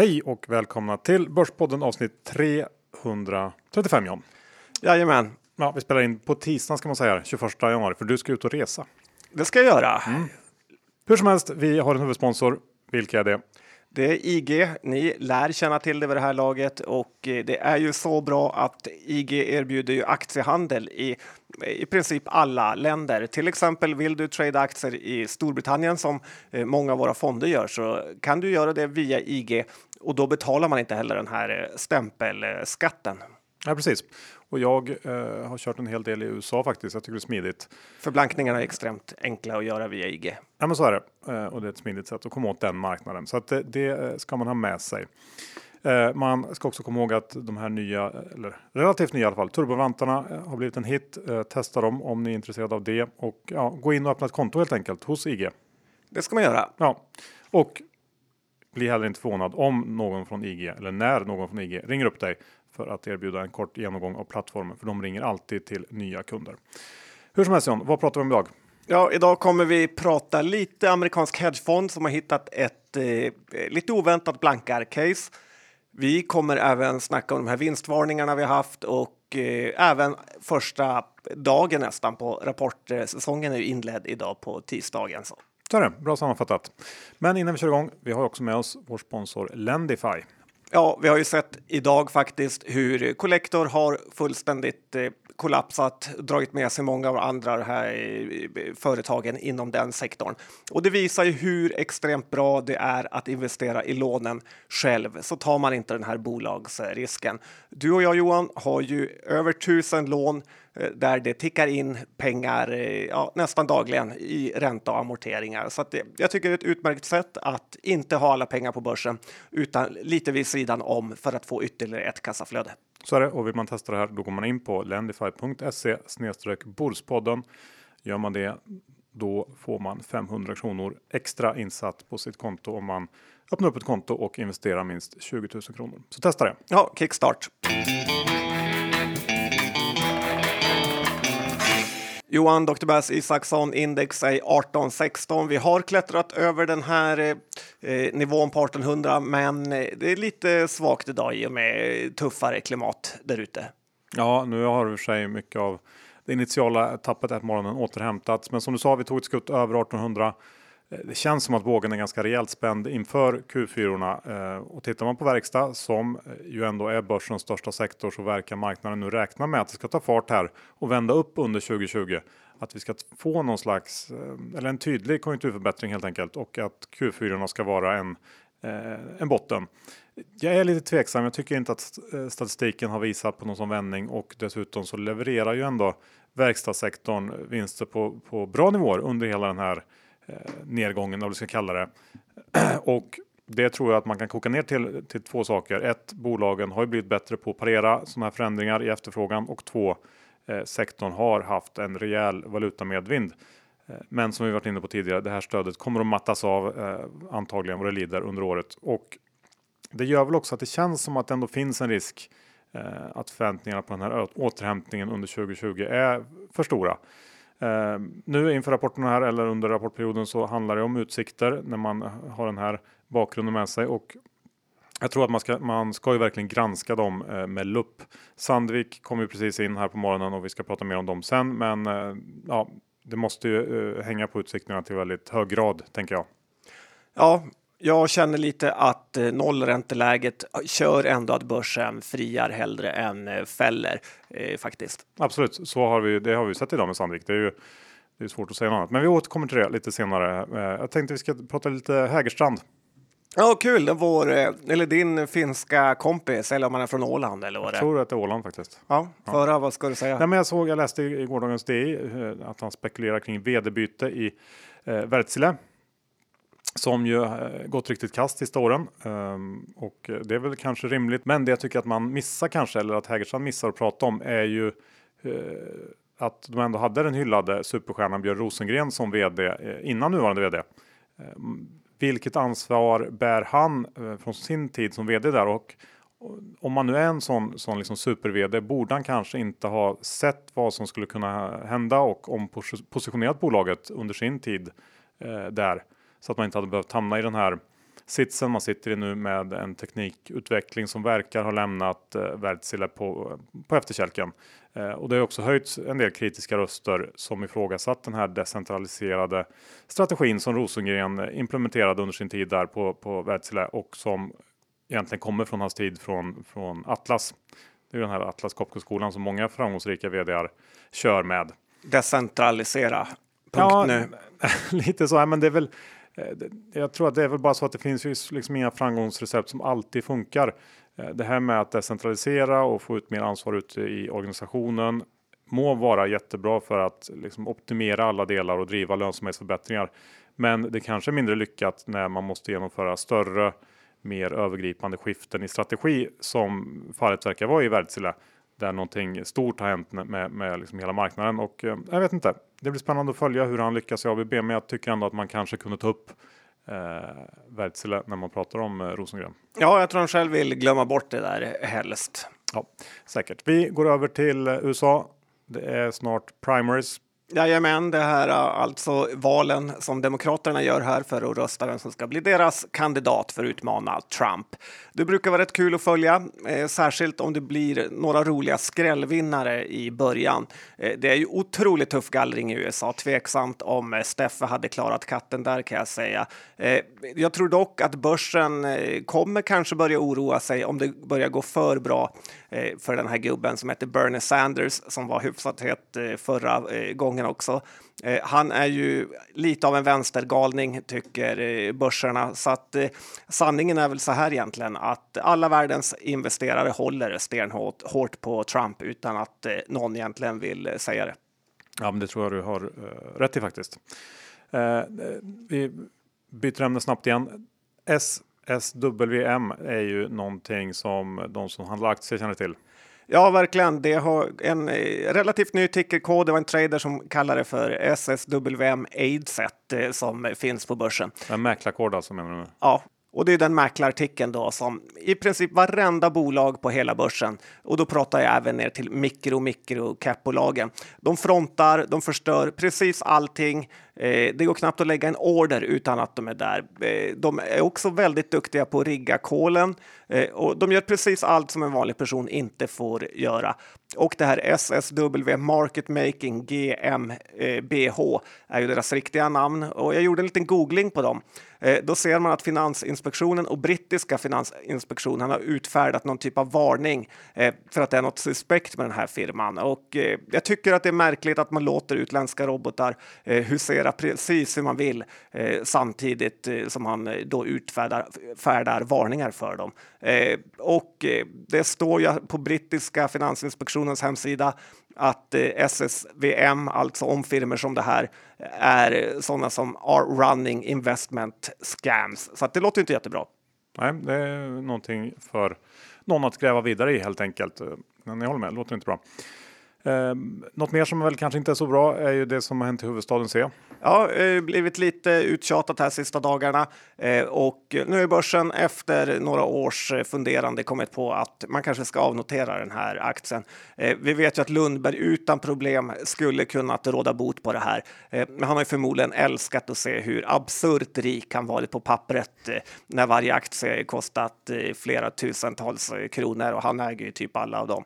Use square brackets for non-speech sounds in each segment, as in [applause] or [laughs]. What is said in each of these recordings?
Hej och välkomna till Börspodden avsnitt 335 John. Jajamän, Ja, vi spelar in på tisdagen ska man säga, 21 januari, för du ska ut och resa. det ska jag göra. Hur som helst, vi har en huvudsponsor. Vilka är det? Det är IG. Ni lär känna till det vid det här laget och eh, det är ju så bra att IG erbjuder ju aktiehandel i i princip alla länder. Till exempel vill du trada aktier i Storbritannien som eh, många av våra fonder gör så kan du göra det via IG och då betalar man inte heller den här eh, stämpelskatten. Ja, precis. Och jag eh, har kört en hel del i USA faktiskt. Jag tycker det är smidigt. För blankningarna är extremt enkla att göra via IG. Ja, men så är det. Eh, och det är ett smidigt sätt att komma åt den marknaden. Så att det, det eh, ska man ha med sig. Eh, man ska också komma ihåg att de här nya, eller relativt nya i alla fall, turbovantarna eh, har blivit en hit. Testa dem om ni är intresserade av det. Och ja, gå in och öppna ett konto helt enkelt hos IG. Det ska man göra. Ja, och bli heller inte förvånad om någon från IG eller när någon från IG ringer upp dig för att erbjuda en kort genomgång av plattformen, för de ringer alltid till nya kunder. Hur som helst John, vad pratar vi om idag? Ja, idag kommer vi prata lite amerikansk hedgefond som har hittat ett eh, lite oväntat blankar-case. Vi kommer även snacka om de här vinstvarningarna vi haft och eh, även första dagen nästan på rapportsäsongen är ju inledd idag på tisdagen. Så. Så är det, bra sammanfattat. Men innan vi kör igång, vi har också med oss vår sponsor Lendify. Ja, vi har ju sett idag faktiskt hur Collector har fullständigt eh, kollapsat, dragit med sig många av andra här företagen inom den sektorn. Och det visar ju hur extremt bra det är att investera i lånen själv, så tar man inte den här bolagsrisken. Du och jag Johan har ju över tusen lån där det tickar in pengar eh, ja, nästan dagligen i ränta och amorteringar. Så det, jag tycker det är ett utmärkt sätt att inte ha alla pengar på börsen utan lite vid sidan om för att få ytterligare ett kassaflöde. Så är det och vill man testa det här då går man in på lendify.se Borspodden. Gör man det då får man 500 kronor extra insatt på sitt konto om man öppnar upp ett konto och investerar minst 20 000 kronor. Så testa det. Ja, kickstart. Johan Dr. Bass Isaksson, index är 1816. Vi har klättrat över den här eh, nivån på 1800, men eh, det är lite svagt idag i och med tuffare klimat där ute. Ja, nu har i och för sig mycket av det initiala tappet ett på morgonen återhämtats. Men som du sa, vi tog ett skutt över 1800. Eh, det känns som att vågen är ganska rejält spänd inför Q4. orna eh, Och tittar man på verkstad som eh, ju ändå är börsens största sektor så verkar marknaden nu räkna med att det ska ta fart här och vända upp under 2020. Att vi ska få någon slags, eller en tydlig konjunkturförbättring helt enkelt och att Q4 ska vara en, en botten. Jag är lite tveksam. Jag tycker inte att statistiken har visat på någon sån vändning och dessutom så levererar ju ändå verkstadssektorn vinster på, på bra nivåer under hela den här Eh, nedgången, om vi ska kalla det. [clears throat] och det tror jag att man kan koka ner till, till två saker. Ett, bolagen har ju blivit bättre på att parera sådana här förändringar i efterfrågan och två, eh, sektorn har haft en rejäl valutamedvind. Eh, Men som vi varit inne på tidigare, det här stödet kommer att mattas av eh, antagligen vad det lider under året och det gör väl också att det känns som att det ändå finns en risk eh, att förväntningarna på den här återhämtningen under 2020 är för stora. Eh, nu inför rapporterna här eller under rapportperioden så handlar det om utsikter när man har den här bakgrunden med sig och jag tror att man ska, man ska ju verkligen granska dem eh, med lupp. Sandvik kom ju precis in här på morgonen och vi ska prata mer om dem sen. Men eh, ja, det måste ju eh, hänga på utsikterna till väldigt hög grad tänker jag. Ja, jag känner lite att eh, nollränteläget kör ändå att börsen friar hellre än eh, fäller eh, faktiskt. Absolut, så har vi, det har vi sett idag med Sandvik. Det är ju det är svårt att säga något annat. Men vi återkommer till det lite senare. Eh, Jag tänkte vi ska prata lite Hägerstrand. Ja, kul. Vår, eller din finska kompis, eller om man är från Åland eller vad Jag det är. tror att det är Åland faktiskt. Ja, föra, vad ska du säga? Nej, men jag såg, jag läste i gårdagens DI att han spekulerar kring vd-byte i eh, Wärtsilä. Som ju eh, gått riktigt kast sista åren. Ehm, och det är väl kanske rimligt. Men det jag tycker att man missar kanske, eller att Hägerstrand missar att prata om, är ju eh, att de ändå hade den hyllade superstjärnan Björn Rosengren som vd eh, innan nuvarande vd. Ehm, vilket ansvar bär han från sin tid som vd där? Och om man nu är en sån, sån liksom super-vd borde han kanske inte ha sett vad som skulle kunna hända och ompositionerat bolaget under sin tid där. Så att man inte hade behövt hamna i den här sitsen man sitter i nu med en teknikutveckling som verkar ha lämnat eh, Wärtsilä på, på efterkälken. Eh, och det har också höjts en del kritiska röster som ifrågasatt den här decentraliserade strategin som Rosengren implementerade under sin tid där på, på Wärtsilä och som egentligen kommer från hans tid från, från Atlas. Det är den här Atlas Copco-skolan som många framgångsrika vd kör med. Decentralisera. Punkt ja, nu. [laughs] lite så, men det är väl. Eh, jag tror att det är väl bara så att det finns ju liksom inga framgångsrecept som alltid funkar. Eh, det här med att decentralisera och få ut mer ansvar ute i organisationen må vara jättebra för att liksom optimera alla delar och driva lönsamhetsförbättringar. Men det kanske är mindre lyckat när man måste genomföra större mer övergripande skiften i strategi som fallet verkar vara i Wärtsilä där någonting stort har hänt med, med liksom hela marknaden och eh, jag vet inte. Det blir spännande att följa hur han lyckas i ABB, men jag tycker ändå att man kanske kunde ta upp eh, Wärtsilä när man pratar om eh, Rosengren. Ja, jag tror han själv vill glömma bort det där helst. Ja, säkert. Vi går över till eh, USA. Det är snart primaries Jajamän, det här är alltså valen som Demokraterna gör här för att rösta vem som ska bli deras kandidat för att utmana Trump. Det brukar vara rätt kul att följa, eh, särskilt om det blir några roliga skrällvinnare i början. Eh, det är ju otroligt tuff gallring i USA. Tveksamt om eh, Steffe hade klarat katten där kan jag säga. Eh, jag tror dock att börsen eh, kommer kanske börja oroa sig om det börjar gå för bra eh, för den här gubben som heter Bernie Sanders som var hyfsat het eh, förra eh, gången också. Eh, han är ju lite av en vänstergalning, tycker eh, börserna. Så att eh, sanningen är väl så här egentligen att alla världens investerare håller stenhårt hårt på Trump utan att någon egentligen vill säga det. Ja, men det tror jag du har rätt i faktiskt. vi byter ämne snabbt igen. SSWM är ju någonting som de som handlar aktier känner till. Ja, verkligen. Det har en eh, relativt ny tickerkod. Det var en trader som kallade det för SSWM Aidset eh, som finns på börsen. En mäklarkod alltså menar du? Ja, och det är den mäklarartikeln då som i princip varenda bolag på hela börsen och då pratar jag även ner till mikro, mikro capbolagen. De frontar, de förstör precis allting Eh, det går knappt att lägga en order utan att de är där. Eh, de är också väldigt duktiga på att rigga kolen eh, och de gör precis allt som en vanlig person inte får göra. Och det här SSW Market Making GmbH är ju deras riktiga namn och jag gjorde en liten googling på dem. Då ser man att Finansinspektionen och brittiska Finansinspektionen har utfärdat någon typ av varning för att det är något suspekt med den här firman. Och jag tycker att det är märkligt att man låter utländska robotar husera göra precis hur man vill eh, samtidigt eh, som man eh, då utfärdar färdar varningar för dem. Eh, och eh, det står ju på brittiska Finansinspektionens hemsida att eh, SSVM, alltså om firmor som det här, är eh, sådana som are running investment scams. Så det låter inte jättebra. Nej, det är någonting för någon att gräva vidare i helt enkelt. Men jag håller med, det låter inte bra. Eh, något mer som väl kanske inte är så bra är ju det som har hänt i huvudstaden C. Ja, har blivit lite uttjatat här sista dagarna eh, och nu är börsen efter några års eh, funderande kommit på att man kanske ska avnotera den här aktien. Vi vet ju att Lundberg utan problem skulle kunnat råda bot på det här, men han har ju förmodligen älskat att se hur absurt rik han varit på pappret när varje aktie kostat flera tusentals kronor och han äger ju typ alla av dem.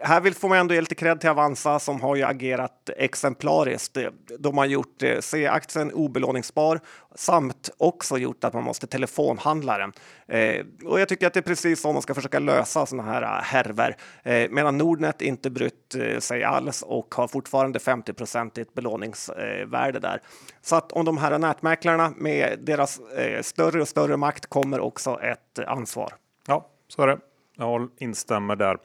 här vill får man ändå ge lite cred till Avanza som har ju agerat exemplariskt. De har gjort C-aktien obelåningsbar samt också gjort att man måste telefonhandla den. Eh, och jag tycker att det är precis så man ska försöka lösa sådana här äh, härver. Eh, medan Nordnet inte brytt eh, sig alls och har fortfarande 50 procentigt belåningsvärde där. Så att om de här nätmäklarna med deras eh, större och större makt kommer också ett ansvar. Ja, så är det. Jag instämmer där.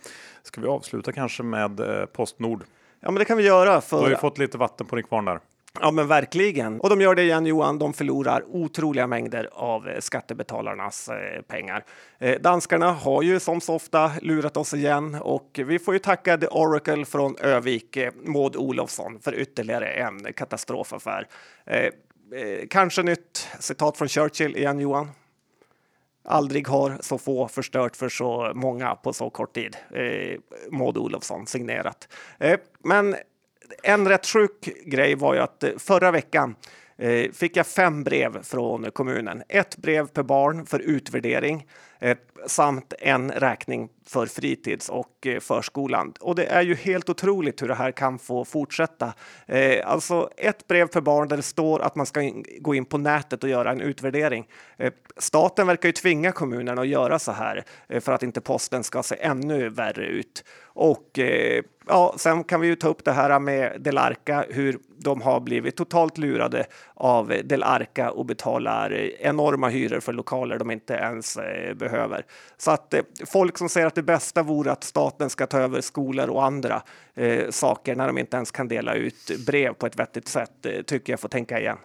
Ska vi avsluta kanske med eh, Postnord? Ja, men det kan vi göra. För... Du har ju fått lite vatten på din kvarn där. Ja, men verkligen. Och de gör det igen, Johan. De förlorar otroliga mängder av eh, skattebetalarnas eh, pengar. Eh, danskarna har ju som så ofta lurat oss igen och vi får ju tacka The Oracle från Övik, Maud Olofsson, för ytterligare en katastrofaffär. Kanske nytt citat från Churchill igen, Johan. Aldrig har så få förstört för så många på så kort tid. Eh, Maud Olofsson signerat. Eh, men en rätt sjuk grej var ju att eh, förra veckan eh, fick jag fem brev från kommunen. Ett brev per barn för utvärdering Eh, samt en räkning för fritids och eh, förskolan. Och det är ju helt otroligt hur det här kan få fortsätta. Eh, alltså ett brev per barn där det står att man ska gå in på nätet och göra en utvärdering. Staten verkar ju tvinga kommunerna att göra så här för att inte posten ska se ännu värre ut. Och ja, sen kan vi ju ta upp det här med Delarka, hur de har blivit totalt lurade av Delarka och betalar enorma hyror för lokaler de inte ens behöver behöver. Så att eh, folk som säger att det bästa vore att staten ska ta över skolor och andra eh, saker när de inte ens kan dela ut brev på ett vettigt sätt eh, tycker jag får tänka igen.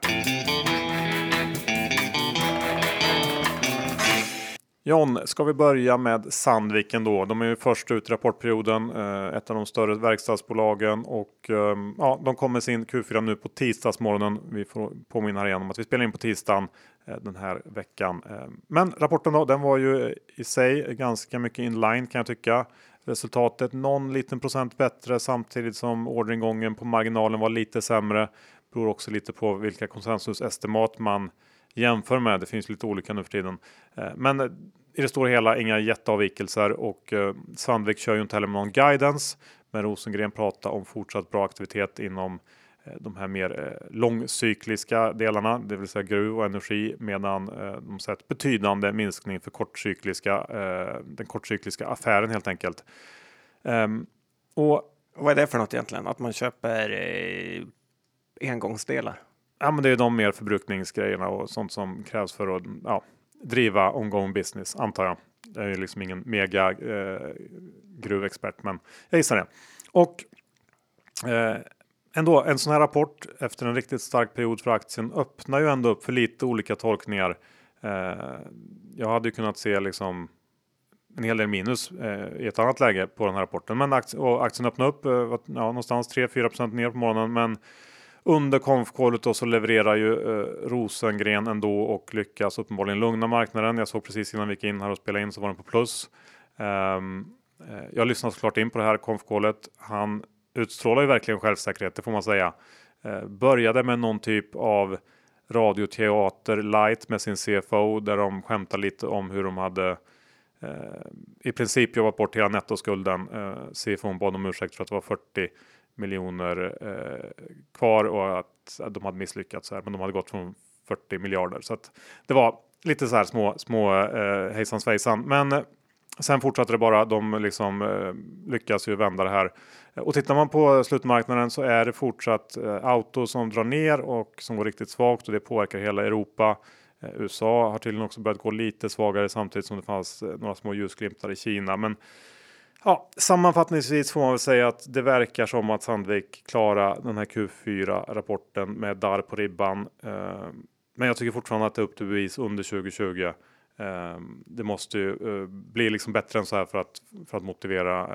John, ska vi börja med Sandviken då? De är ju först ut i rapportperioden, eh, ett av de större verkstadsbolagen och ehm, ja, de kommer sin Q4 nu på tisdagsmorgonen. Vi får påminna här igen om att vi spelar in på tisdagen Eh, den här veckan. Eh, men rapporten då, den var ju i sig ganska mycket inline kan jag tycka. Resultatet någon liten procent bättre samtidigt som orderingången på marginalen var lite sämre. Beror också lite på vilka konsensusestimat man jämför med. Det finns lite olika nu för tiden. Eh, men i det stora hela inga jätteavvikelser och Sandvik kör ju inte heller med någon guidance. Men Rosengren pratar om fortsatt bra aktivitet inom de här mer långcykliska delarna, det vill säga gruv och energi, medan de sett betydande minskning för kortcykliska, den kortcykliska affären helt enkelt. Ehm, och vad är det för något egentligen? Att man köper engångsdelar? Ja, men det är de mer förbrukningsgrejerna och sånt som krävs för att ja, driva ongoing business antar jag. Jag är ju liksom ingen mega eh, gruvexpert, men jag gissar det. Och eh, ändå en sån här rapport efter en riktigt stark period för aktien öppnar ju ändå upp för lite olika tolkningar. Eh, jag hade ju kunnat se liksom en hel del minus eh, i ett annat läge på den här rapporten, men aktien, och aktien öppnade upp eh, ja, någonstans 3-4% ner på morgonen, men under konfkålet så levererar ju eh, Rosengren ändå och lyckas uppenbarligen lugna marknaden. Jag såg precis innan vi gick in här och spelade in så var den på plus. Um, jag lyssnade såklart in på det här konfkålet. Han utstrålar ju verkligen självsäkerhet, det får man säga. Eh, började med någon typ av radioteater light med sin CFO där de skämtar lite om hur de hade eh, i princip jobbat bort hela nettoskulden. Eh, CFO bad om ursäkt för att det var 40 miljoner eh, kvar och att, att de hade misslyckats här, men de hade gått från 40 miljarder. Så att det var lite så här små, små eh, hejsan svejsan. Men eh, sen fortsatte det bara. De liksom eh, lyckas ju vända det här. Och tittar man på slutmarknaden så är det fortsatt eh, auto som drar ner och som går riktigt svagt och det påverkar hela Europa. Eh, USA har tydligen också börjat gå lite svagare samtidigt som det fanns eh, några små ljusglimtar i Kina. Men Ja, sammanfattningsvis får man väl säga att det verkar som att Sandvik klarar den här Q4-rapporten med darr på ribban. Eh, men jag tycker fortfarande att det är upp till bevis under 2020. Eh, det måste ju eh, bli liksom bättre än så här för att, för att motivera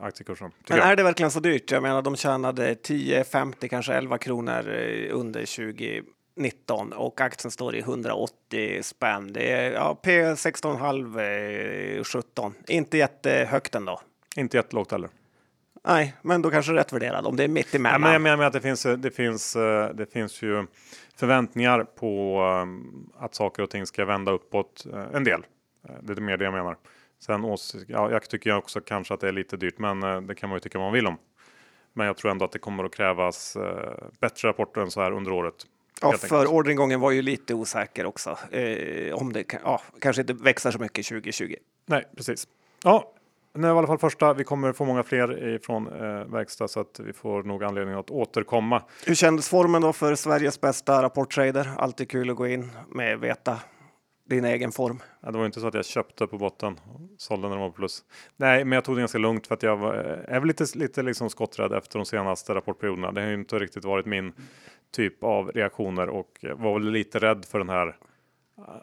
aktiekursen. Men är det verkligen så dyrt? Jag menar, de tjänade 10, 50, kanske 11 kronor under 2019 och aktien står i 180 spänn. Det är ja, P 16,5 17. Inte jättehögt ändå. Inte jättelågt heller. Nej, men då kanske rätt värderad om det är mitt emellan. Ja, men jag menar med att det finns, det finns, eh, det finns ju förväntningar på eh, att saker och ting ska vända uppåt eh, en del. Det är mer det jag menar. Sen ja, jag tycker också kanske att det är lite dyrt, men det kan man ju tycka vad man vill om. Men jag tror ändå att det kommer att krävas bättre rapporter än så här under året. Ja, för orderingången var ju lite osäker också. Eh, om det ja, kanske inte växer så mycket 2020. Nej, precis. Ja, nu var i alla fall första. Vi kommer få många fler från eh, verkstad så att vi får nog anledning att återkomma. Hur kändes formen då för Sveriges bästa rapporttrader? Alltid kul att gå in med veta din egen form. Ja, det var inte så att jag köpte på botten och sålde när de var på plus. Nej, men jag tog det ganska lugnt för att jag var, är väl lite, lite liksom skotträdd efter de senaste rapportperioderna. Det har ju inte riktigt varit min typ av reaktioner och var väl lite rädd för den här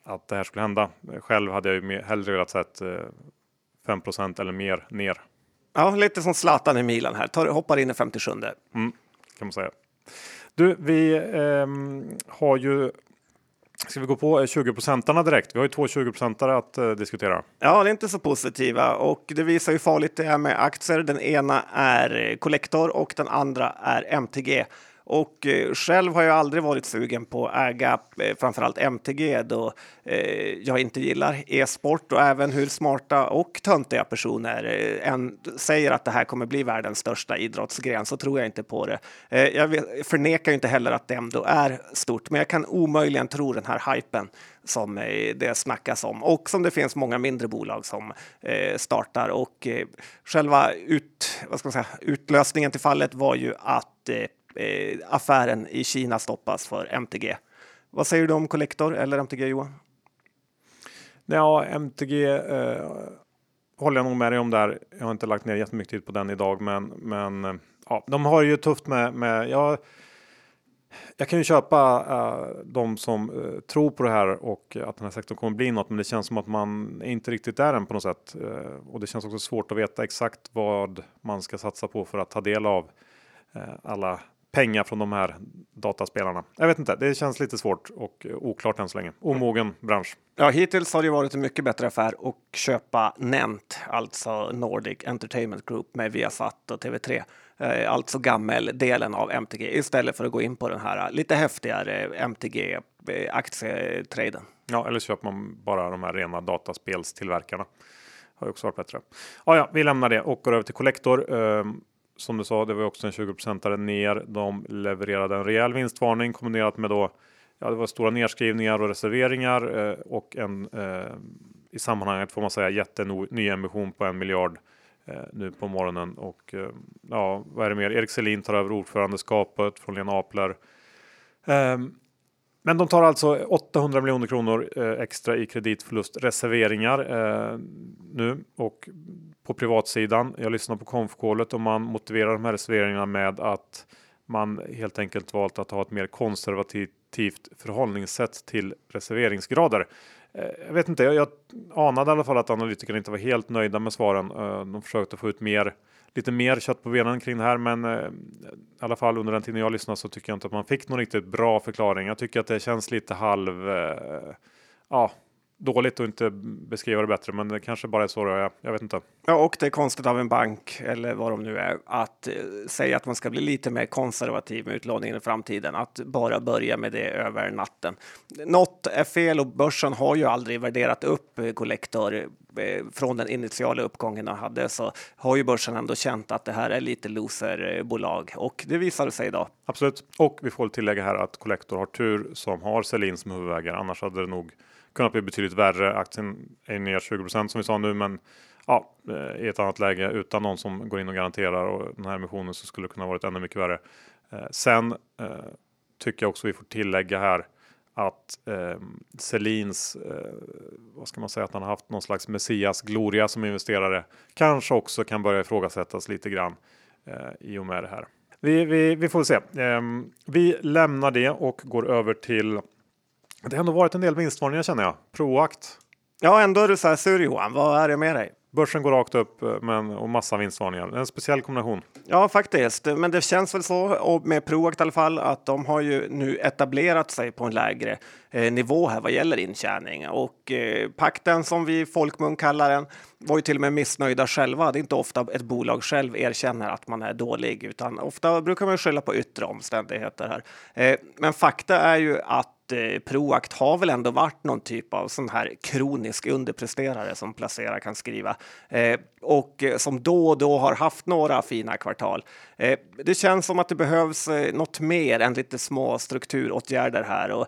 att det här skulle hända. Själv hade jag ju hellre velat sett eh, 5% eller mer ner. Ja, lite som Zlatan i Milan här, Tar, hoppar in i 57. Mm, kan man säga. Du, vi eh, har ju Ska vi gå på 20 procentarna direkt? Vi har ju två 20 procentare att eh, diskutera. Ja, det är inte så positiva och det visar hur farligt det är med aktier. Den ena är Collector och den andra är MTG. Och eh, själv har jag aldrig varit sugen på att äga eh, framförallt MTG då eh, jag inte gillar e-sport och även hur smarta och töntiga personer än säger att det här kommer bli världens största idrottsgren så tror jag inte på det. Jag förnekar inte heller att det ändå är stort, men jag kan omöjligen tro den här hypen som det snackas om och som det finns många mindre bolag som startar. Och själva ut, vad ska man säga, utlösningen till fallet var ju att Eh, affären i Kina stoppas för MTG. Vad säger du om Collector eller MTG Johan? Ja, MTG eh, håller jag nog med dig om där. Jag har inte lagt ner jättemycket tid på den idag, men, men eh, ja, de har ju tufft med, med ja, jag kan ju köpa uh, de som uh, tror på det här och att den här sektorn kommer bli något, men det känns som att man inte riktigt är den på något sätt. Uh, och det känns också svårt att veta exakt vad man ska satsa på för att ta del av alla pengar från de här dataspelarna. Jag vet inte, det känns lite svårt och oklart än så länge. Omogen bransch. Ja, hittills har det varit en mycket bättre affär att köpa Nent, alltså Nordic Entertainment Group med Viasat och TV3 Eh, alltså gammeldelen av MTG istället för att gå in på den här lite häftigare MTG aktietraden. Ja, eller köper man bara de här rena dataspelstillverkarna. Har ju också varit bättre. Ja, ja, vi lämnar det och går över till Collector. Som du sa, det var också en 20% ner. De levererade en rejäl vinstvarning kombinerat med då Ja, det var stora nedskrivningar och reserveringar eh, och en eh, i sammanhanget får man säga jättenyemission på en miljard Eh, nu på morgonen. Och eh, ja, vad är det mer? Erik Selin tar över ordförandeskapet från Lena Apler. Ehm, men de tar alltså 800 miljoner kronor eh, extra i kreditförlustreserveringar eh, nu och på privatsidan. Jag lyssnar på konfkålet och man motiverar de här reserveringarna med att man helt enkelt valt att ha ett mer konservativt förhållningssätt till reserveringsgrader. Eh, jag vet inte, jag, jag anade i alla fall att analytikerna inte var helt nöjda med svaren. Eh, de försökte få ut mer, lite mer kött på benen kring det här, men eh, i alla fall under den tiden jag lyssnade så tycker jag inte att man fick någon riktigt bra förklaring. Jag tycker att det känns lite halv, eh, ja, dåligt att inte beskriva det bättre, men det kanske bara är så det jag, jag vet inte. Ja, och det är konstigt av en bank eller vad de nu är att eh, säga att man ska bli lite mer konservativ med utlåningen i framtiden, att bara börja med det över natten. Något är fel och börsen har ju aldrig värderat upp eh, kollektor Collector Eh, från den initiala uppgången de hade så har ju börsen ändå känt att det här är lite loserbolag och det visade sig idag. Absolut, och vi får tillägga här att Collector har tur som har Selin som huvudägare, annars hade det nog kunnat bli betydligt värre. Aktien är ner 20% som vi sa nu, men ja, eh, i ett annat läge utan någon som går in och garanterar och den här emissionen så skulle det kunna varit ännu mycket värre. Eh, sen tycker jag också vi får tillägga här att eh, Selins, eh, vad ska man säga, att han har haft någon slags Messias gloria som investerare kanske också kan börja ifrågasättas lite grann eh, i och med det här. Vi, vi, vi får se. Eh, vi lämnar det och går över till det har ändå varit en del vinstvarningar känner jag. Proakt. Ja, ändå är du så här sur Johan. Vad är det med dig? Börsen går rakt upp eh, men, och massa vinstvarningar. En speciell kombination. Ja, faktiskt. Men det känns väl så, och med Proact i alla fall, att de har ju nu etablerat sig på en lägre eh, nivå här vad gäller intjäning. Och eh, pakten som vi folkmun kallar den var ju till och med missnöjda själva. Det är inte ofta ett bolag själv erkänner att man är dålig, utan ofta brukar man skylla på yttre omständigheter här. Eh, men fakta är ju att Eh, Proact har väl ändå varit någon typ av sån här kronisk underpresterare som placerare kan skriva eh, och eh, som då och då har haft några fina kvartal. Det känns som att det behövs något mer än lite små strukturåtgärder här och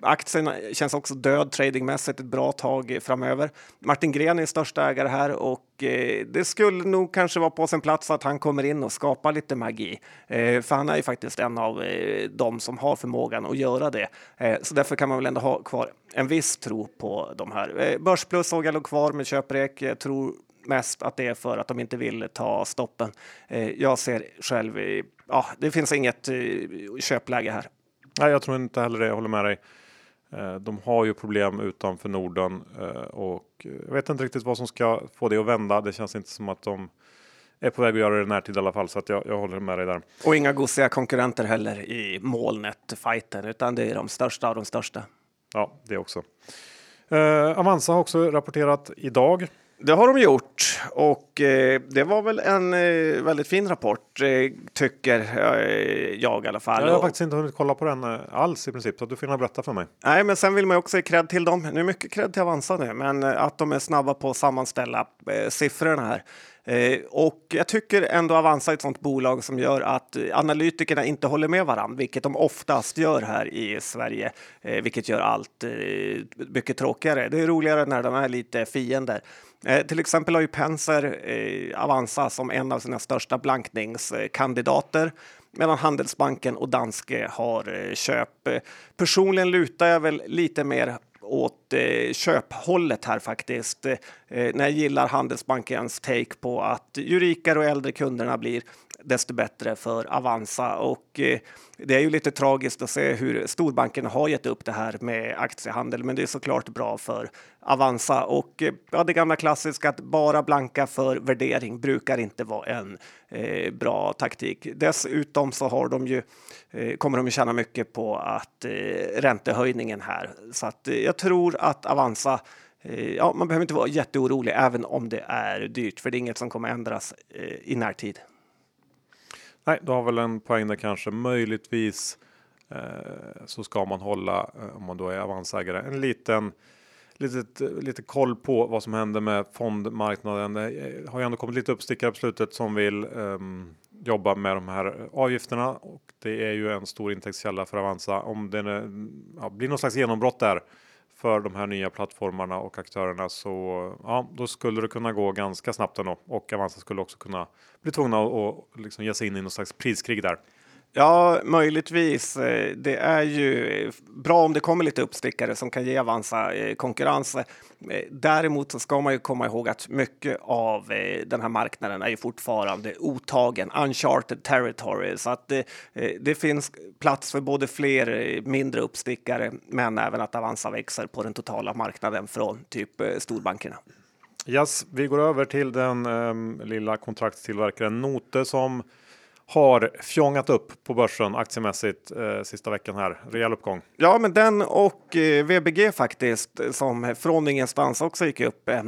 aktien känns också död tradingmässigt ett bra tag framöver. Martin Gren är största ägare här och Eh, det skulle nog kanske vara på sin plats att han kommer in och skapar lite magi. Eh, för han är ju faktiskt en av eh, dem de som har förmågan att göra det. Så därför kan man väl ändå ha kvar en viss tro på de här. Börsplus såg jag låg kvar med köprek. Jag tror mest att det är för att de inte vill ta stoppen. Jag ser själv, ja, det finns inget köpläge här. Nej, jag tror inte heller det. Jag håller med dig. De har ju problem utanför Norden och jag vet inte riktigt vad som ska få det att vända. Det känns inte som att de är på väg att göra det i närtid i alla fall, så att jag, jag håller med dig där. Och inga gosiga konkurrenter heller i molnet-fighten, utan det är de största av de största. Ja, det också. Uh, Avanza har också rapporterat idag. Det har de gjort och eh, det var väl en eh, väldigt fin rapport eh, tycker jag i alla fall. Jag har faktiskt inte hunnit kolla på den alls i princip så du får gärna berätta för mig. Nej, men sen vill man ju också ge cred till dem. Nu är mycket cred till Avanza nu, men att de är snabba på att sammanställa siffrorna här. Och jag tycker ändå Avanza är ett sånt bolag som gör att analytikerna inte håller med varandra, vilket de oftast gör här i Sverige, vilket gör allt mycket tråkigare. Det är roligare när de är lite fiender. Eh, till exempel har ju Penser eh, Avanza som en av sina största blankningskandidater medan Handelsbanken och Danske har eh, köp. Personligen lutar jag väl lite mer åt eh, köphållet här faktiskt. Eh, när jag gillar Handelsbankens take på att ju rikare och äldre kunderna blir, desto bättre för Avanza. Och eh, det är ju lite tragiskt att se hur storbankerna har gett upp det här med aktiehandel, men det är såklart bra för Avanza. Och eh, ja, det gamla klassiska att bara blanka för värdering brukar inte vara en eh, bra taktik. Dessutom så har de ju, eh, kommer de ju tjäna mycket på att eh, räntehöjningen här. Så att eh, jag tror att Avanza eh, Ja, man behöver inte vara jätteorolig även om det är dyrt, för det är inget som kommer ändras i närtid. Nej, du har väl en poäng där kanske möjligtvis eh, så ska man hålla eh, om man då är avansägare en liten litet, lite koll på vad som händer med fondmarknaden. Det har ju ändå kommit lite uppstickare på slutet som vill eh, jobba med de här avgifterna och det är ju en stor intäktskälla för Avanza. Om det ja, blir någon slags genombrott där för de här nya plattformarna och aktörerna så ja, då skulle det kunna gå ganska snabbt ändå och Avanza skulle också kunna bli tvungna att och liksom ge sig in i någon slags priskrig där. Ja, möjligtvis. Eh, det är ju eh, bra om det kommer lite uppstickare som kan ge Avanza eh, konkurrens. Däremot så ska man ju komma ihåg att mycket av den här marknaden är ju fortfarande otagen, uncharted territory, så att det, det finns plats för både fler mindre uppstickare, men även att Avanza växer på den totala marknaden från typ storbankerna. Yes, vi går över till den ehm, lilla kontraktstillverkaren Note som har fjongat upp på börsen aktiemässigt eh, sista veckan här. Rejäl uppgång. Ja, men den och eh, VBG faktiskt, som från ingenstans också gick upp eh,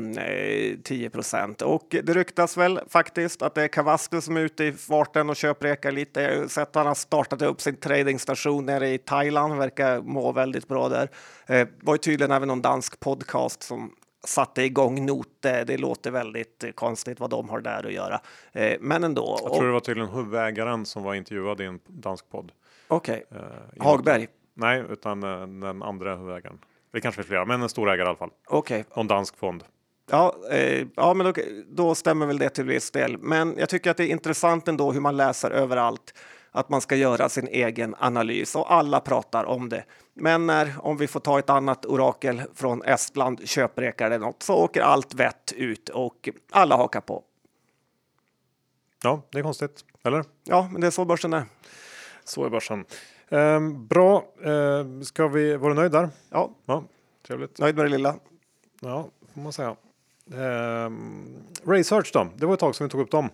10 procent. Och det ryktas väl faktiskt att det är Cavasto som är ute i farten och köprekar lite. Jag har sett att han har startat upp sin tradingstation nere i Thailand, verkar må väldigt bra där. Eh, var ju tydligen även någon dansk podcast som satte igång Note. Det låter väldigt eh, konstigt vad de har där att göra, eh, men ändå. Jag tror det var tydligen huvudägaren som var intervjuad i en dansk podd. Okej, Eh, i Hagberg. Nej, utan eh, den andra huvudägaren. Det kanske är flera, men en stor ägare i alla fall. Okej, Någon dansk fond. Ja, eh, ja men då, då stämmer väl det till viss del. Men jag tycker att det är intressant ändå hur man läser överallt att man ska göra sin egen analys och alla pratar om det. Men när, om vi får ta ett annat orakel från Estland, köprekar eller något, så åker allt vett ut och alla hakar på. Ja, det är konstigt. Eller? Ja, men det är så börsen är. Så är börsen. Ehm, bra. Ehm, ska vi, var du nöjd där? Ja, Ja, trevligt. nöjd med det lilla. Ja, får man säga. Ehm, Research då? Det var ett tag som vi tog upp dem.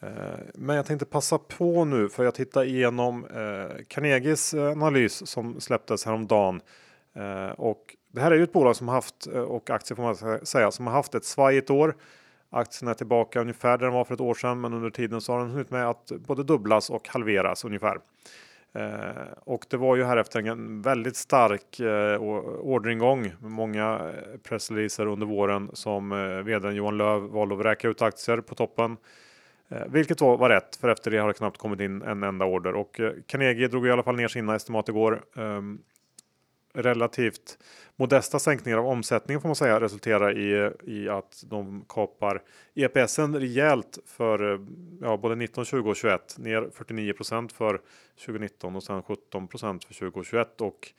Eh, men jag tänkte passa på nu för jag tittar igenom eh, Carnegies analys som släpptes häromdagen. Eh, och det här är ju ett bolag som haft, eh, och aktier får man säga, som har haft ett svajigt år. Aktien är tillbaka ungefär där den var för ett år sedan, men under tiden så har den hunnit med att både dubblas och halveras ungefär. Eh, och det var ju här efter en väldigt stark eh, orderingång med många pressreleaser under våren som eh, vdn Johan Löv valde att vräka ut aktier på toppen. Eh, vilket var, var rätt, för efter det har det knappt kommit in en enda order. Och eh, Carnegie drog i alla fall ner sina estimat igår. Um, relativt modesta sänkningar av omsättningen får man säga resulterar i, i att de kapar EPSen rejält för eh, ja, både 19, 20 och 21. Ner 49% för 2019 och sen 17% för 2021. Och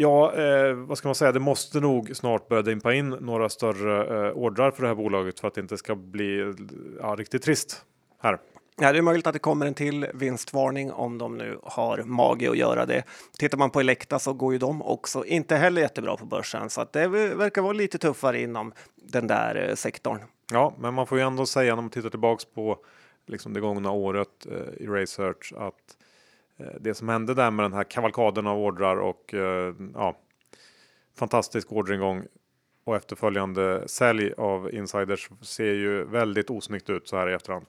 ja, eh, vad ska man säga? Det måste nog snart börja dimpa in några större eh, ordrar för det här bolaget för att det inte ska bli ja, riktigt trist här. Ja, det är möjligt att det kommer en till vinstvarning om de nu har mage att göra det. Tittar man på Elekta så går ju de också inte heller jättebra på börsen, så att det verkar vara lite tuffare inom den där eh, sektorn. Ja, men man får ju ändå säga när man tittar tillbaks på liksom det gångna året eh, i Research att Eh, det som hände där med den här kavalkaden av ordrar och eh, ja, fantastisk orderingång och efterföljande sälj av insiders ser ju väldigt osnyggt ut så här i efterhand.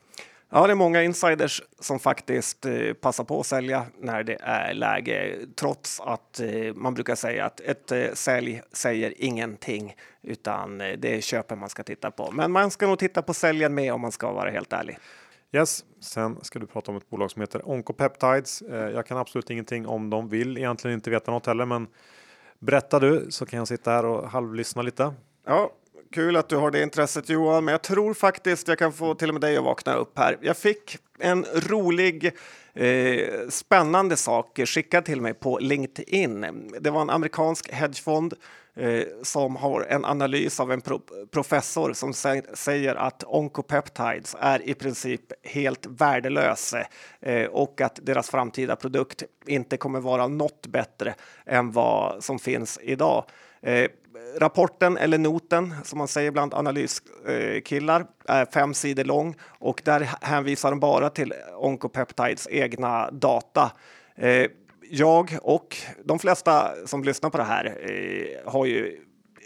Ja, det är många insiders som faktiskt eh, passar på att sälja när det är läge, trots att man brukar säga att ett sälj säger ingenting, utan det är köpen man ska titta på. Men man ska nog titta på säljen med om man ska vara helt ärlig. Yes, sen ska du prata om ett bolag som heter Oncopeptides. Eh, jag kan absolut ingenting om dem, vill egentligen inte veta något heller, men berätta du så kan jag sitta här och halvlyssna lite. Ja, kul att du har det intresset Johan, men jag tror faktiskt jag kan få till och med dig att vakna upp här. Jag fick en rolig eh, spännande sak skickad till mig på LinkedIn. Det var en amerikansk hedgefond eh, som har en analys av en pro professor som säger att oncopeptides är i princip helt värdelös eh, och att deras framtida produkt inte kommer vara något bättre än vad som finns idag. Eh, Rapporten eller noten som man säger bland analyskillar är fem sidor lång och där hänvisar de bara till Oncopeptides egna data. Eh, jag och de flesta som lyssnar på det här eh, har ju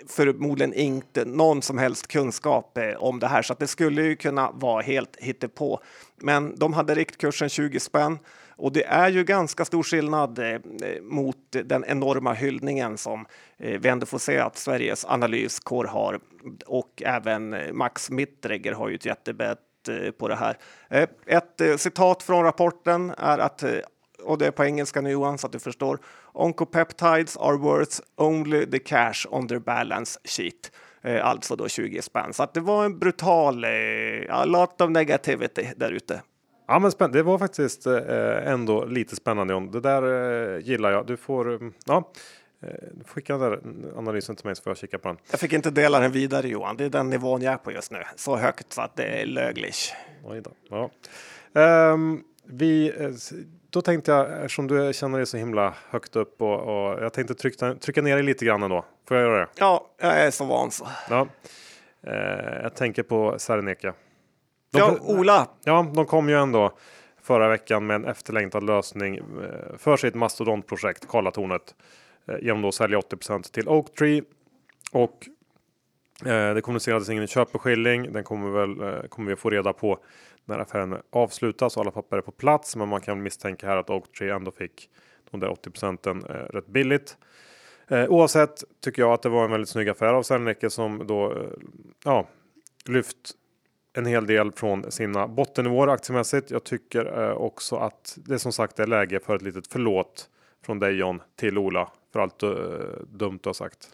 förmodligen inte någon som helst kunskap eh, om det här så att det skulle ju kunna vara helt hittepå. Men de hade riktkursen 20 spänn och det är ju ganska stor skillnad eh, mot den enorma hyllningen som eh, vi ändå får se att Sveriges analyskår har och även eh, Max Mittregger har ju ett jättebett eh, på det här. Eh, ett eh, citat från rapporten är att eh, och det är på engelska nu Johan så att du förstår. Oncopeptides are worth only the cash on their balance sheet. Eh, alltså då 20 spänn. Så att det var en brutal, a lot of negativity där ute. Ja, men spännande. Det var faktiskt eh, ändå lite spännande. John. Det där eh, gillar jag. Du får, mm, ja, eh, skicka den där analysen till mig så får jag kika på den. Jag fick inte dela den vidare Johan. Det är den nivån jag är på just nu. Så högt så att det är lögligt. Oj då. Ja. Um, vi, då tänkte jag, eftersom du känner dig så himla högt upp och, och jag tänkte trycka, trycka ner dig lite grann ändå. Får jag göra det? Ja, jag är så van så. Ja. Eh, jag tänker på Serneke. De, ja, Ola. Ja, de kom ju ändå förra veckan med en efterlängtad lösning eh, för sitt mastodontprojekt Karlatornet eh, genom att sälja 80% till Oaktree och eh, det kommunicerades ingen köpeskilling. Den kommer väl kommer vi få reda på när affären avslutas och alla papper är på plats. Men man kan misstänka här att Oaktree ändå fick de där 80 procenten rätt billigt. oavsett tycker jag att det var en väldigt snygg affär av Serneke som då ja, lyft en hel del från sina bottennivåer aktiemässigt. Jag tycker eh, också att det som sagt är läge för ett litet förlåt från dig John till Ola för allt uh, dumt du har sagt.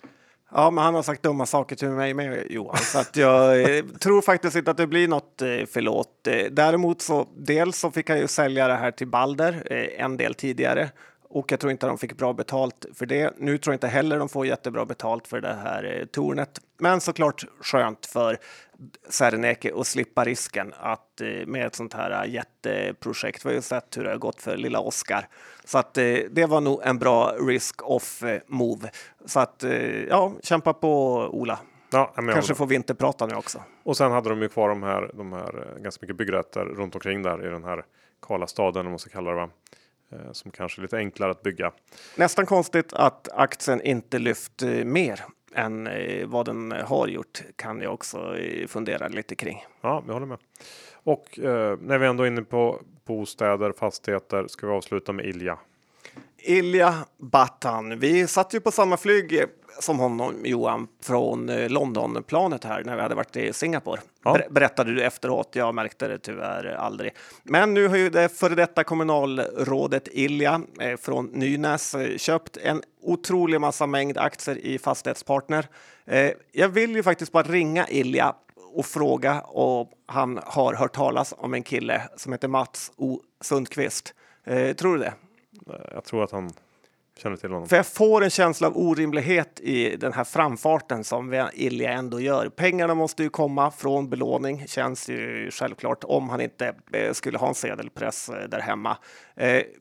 Ja, men han har sagt dumma saker till mig med Johan, så att jag eh, [laughs] tror faktiskt inte att det blir något eh, förlåt. Eh, däremot så dels så fick han ju sälja det här till Balder eh, en del tidigare och jag tror inte de fick bra betalt för det. Nu tror jag inte heller de får jättebra betalt för det här eh, tornet. Men såklart skönt för Serneke att slippa risken att eh, med ett sånt här jätteprojekt. Vi har ju sett hur det har gått för lilla Oskar. Så att eh, det var nog en bra risk off eh, move. Så att eh, ja, kämpa på Ola. Ja, Kanske får vinterprata nu också. Och sen hade de ju kvar de här, de här eh, ganska mycket byggrätter runt omkring där i den här kala staden om man ska kalla det. Va? Eh, som kanske är lite enklare att bygga. Nästan konstigt att aktien inte lyft eh, mer än eh, vad den har gjort kan jag också fundera lite kring. Ja, vi håller med. Och eh, när vi ändå är inne på bostäder, fastigheter, ska vi avsluta med Ilja. Ilja Batan. Vi satt ju på samma flyg som honom, Johan, från eh, Londonplanet här när vi hade varit i Singapore. Ja. Berättade du efteråt. Jag märkte det tyvärr aldrig. Men nu har ju det före detta kommunalrådet Ilja eh, från Nynäs eh, köpt en otrolig massa mängd aktier i Fastighetspartner. Jag vill ju faktiskt bara ringa Ilja och fråga om han har hört talas om en kille som heter Mats O Sundqvist. Tror du det? Eh, jag tror att han känner till honom. För jag får en känsla av orimlighet i den här framfarten som Ilja ändå gör. Pengarna måste ju komma från belåning, känns ju självklart, om han inte eh, skulle ha en sedelpress eh, där hemma.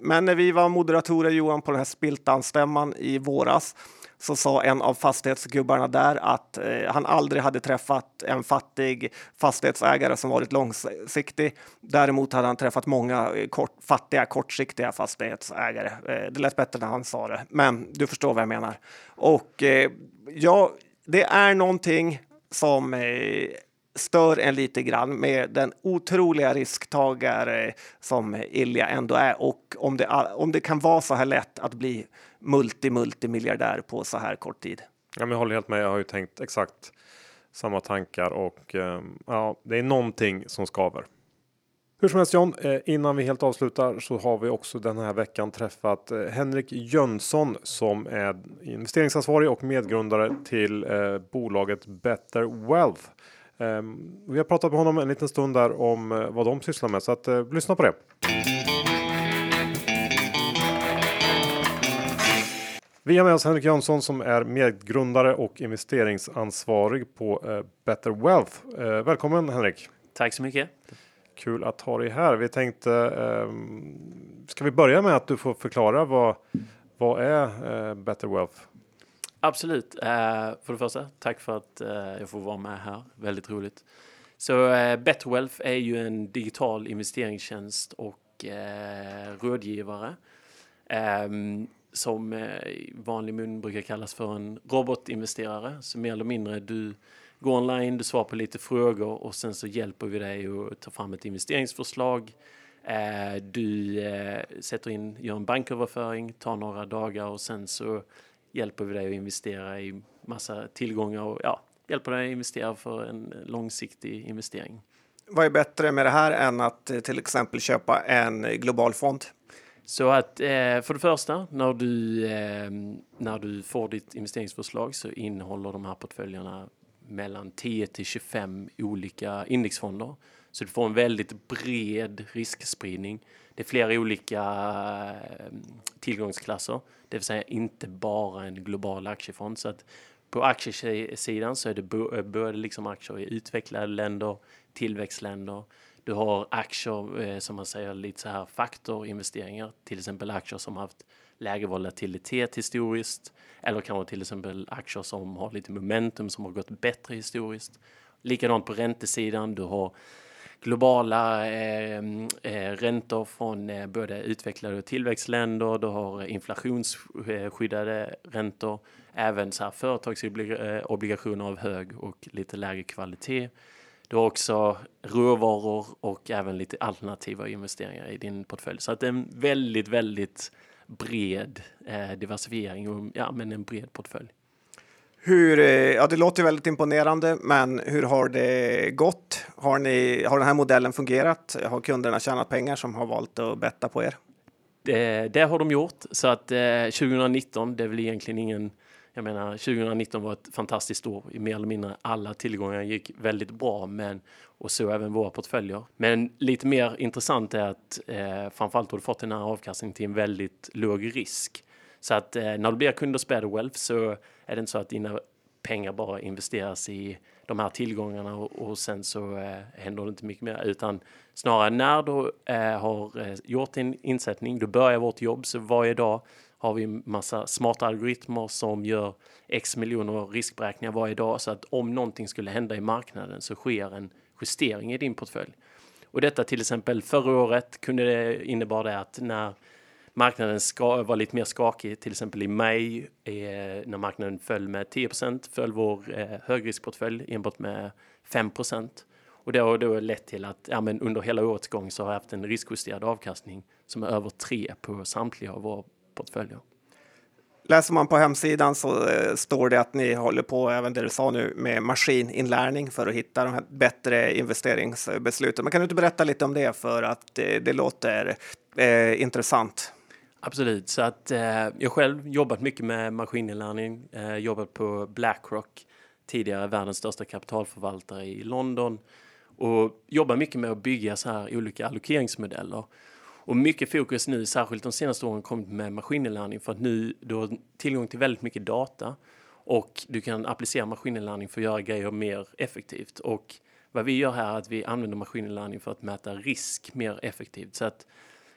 Men när vi var moderatorer, Johan, på den här Spiltan-stämman i våras så sa en av fastighetsgubbarna där att eh, han aldrig hade träffat en fattig fastighetsägare som varit långsiktig. Däremot hade han träffat många eh, kort, fattiga kortsiktiga fastighetsägare. Eh, det lät bättre när han sa det, men du förstår vad jag menar. Och eh, ja, det är någonting som eh, stör en lite grann med den otroliga risktagare som Ilja ändå är och om det, om det kan vara så här lätt att bli multi-multimiljardär på så här kort tid. Ja, men jag håller helt med. Jag har ju tänkt exakt samma tankar och ehm, ja, det är någonting som skaver. Hur som helst John, eh, innan vi helt avslutar så har vi också den här veckan träffat eh, Henrik Jönsson som är investeringsansvarig och medgrundare till eh, bolaget Better Wealth. Ehm, vi har pratat med honom en liten stund där om vad de sysslar med så att lyssna på det. Vi har med oss Henrik Jönsson som är medgrundare och investeringsansvarig på Better Wealth. Välkommen Henrik! Tack så mycket! Kul att ha dig här. Vi tänkte. Eh, ska vi börja med att du får förklara vad vad är eh, Better Wealth? Absolut. För det första, tack för att jag får vara med här. Väldigt roligt. Så Better Wealth är ju en digital investeringstjänst och rådgivare um, som eh, i vanlig mun brukar kallas för en robotinvesterare. Så mer eller mindre du går online, du svarar på lite frågor och sen så hjälper vi dig att ta fram ett investeringsförslag. Eh, du eh, sätter in, gör en banköverföring, tar några dagar och sen så hjälper vi dig att investera i massa tillgångar och ja, hjälper dig att investera för en långsiktig investering. Vad är bättre med det här än att till exempel köpa en global fond? Så att eh, för det första, när du, eh, när du får ditt investeringsförslag så innehåller de här portföljerna mellan 10 till 25 olika indexfonder. Så du får en väldigt bred riskspridning. Det är flera olika eh, tillgångsklasser, det vill säga inte bara en global aktiefond. Så att på aktiesidan så är det både liksom aktier i utvecklade länder, tillväxtländer. Du har aktier eh, som man säger lite så här faktorinvesteringar, till exempel aktier som haft lägre volatilitet historiskt eller kanske till exempel aktier som har lite momentum som har gått bättre historiskt. Likadant på räntesidan. Du har globala eh, eh, räntor från eh, både utvecklade och tillväxtländer. Du har inflationsskyddade eh, räntor. Även så här företagsobligationer eh, av hög och lite lägre kvalitet. Du har också råvaror och även lite alternativa investeringar i din portfölj. Så att det är en väldigt, väldigt bred eh, diversifiering och ja, men en bred portfölj. Hur, eh, ja, det låter väldigt imponerande, men hur har det gått? Har, ni, har den här modellen fungerat? Har kunderna tjänat pengar som har valt att betta på er? Det, det har de gjort, så att eh, 2019, det är väl egentligen ingen jag menar, 2019 var ett fantastiskt år. I mer eller mindre alla tillgångar gick väldigt bra, men och så även våra portföljer. Men lite mer intressant är att eh, framförallt har du fått den här avkastningen till en väldigt låg risk. Så att eh, när du blir kund hos Better Wealth så är det inte så att dina pengar bara investeras i de här tillgångarna och, och sen så eh, händer det inte mycket mer utan snarare när du eh, har eh, gjort din insättning, du börjar vårt jobb så varje dag har vi massa smarta algoritmer som gör x miljoner riskberäkningar varje dag så att om någonting skulle hända i marknaden så sker en justering i din portfölj. Och detta till exempel förra året kunde det innebar det att när marknaden ska, var lite mer skakig, till exempel i maj eh, när marknaden föll med 10% föll vår eh, högriskportfölj enbart med 5 och det har då lett till att ja, men under hela årets gång så har jag haft en riskjusterad avkastning som är över 3 på samtliga av våra portföljer. Läser man på hemsidan så eh, står det att ni håller på, även det du sa nu, med maskininlärning för att hitta de här bättre investeringsbesluten. Men kan du inte berätta lite om det för att eh, det låter eh, intressant? Absolut, så att eh, jag själv jobbat mycket med maskininlärning, jobbat på Blackrock, tidigare världens största kapitalförvaltare i London och jobbar mycket med att bygga så här olika allokeringsmodeller. Och mycket fokus nu, särskilt de senaste åren, kommit med maskininlärning för att nu du har tillgång till väldigt mycket data och du kan applicera maskininlärning för att göra grejer mer effektivt. Och vad vi gör här är att vi använder maskininlärning för att mäta risk mer effektivt. Så att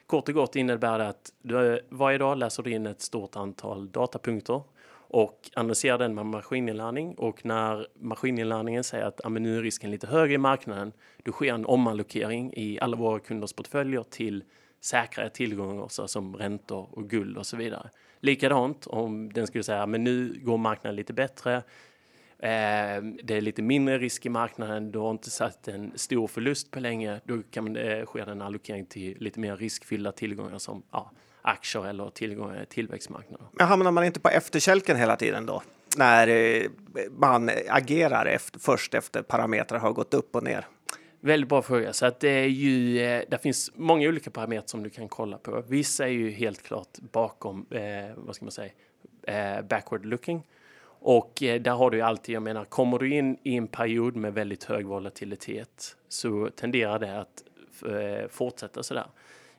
kort och gott innebär det att du, varje dag läser du in ett stort antal datapunkter och analyserar den med maskininlärning och när maskininlärningen säger att ah, nu är risken lite högre i marknaden, då sker en omallokering i alla våra kunders portföljer till säkrare tillgångar så som räntor och guld och så vidare. Likadant om den skulle säga men nu går marknaden lite bättre Eh, det är lite mindre risk i marknaden, du har inte satt en stor förlust på länge, då kan eh, det ske en allokering till lite mer riskfyllda tillgångar som ja, aktier eller tillgångar i tillväxtmarknader. Men hamnar man inte på efterkälken hela tiden då? När eh, man agerar efter, först efter parametrar har gått upp och ner? Väldigt bra fråga. Så att det är ju, eh, det finns många olika parametrar som du kan kolla på. Vissa är ju helt klart bakom, eh, vad ska man säga, eh, backward looking. Och eh, där har du ju alltid, jag menar, kommer du in i en period med väldigt hög volatilitet så tenderar det att eh, fortsätta sådär.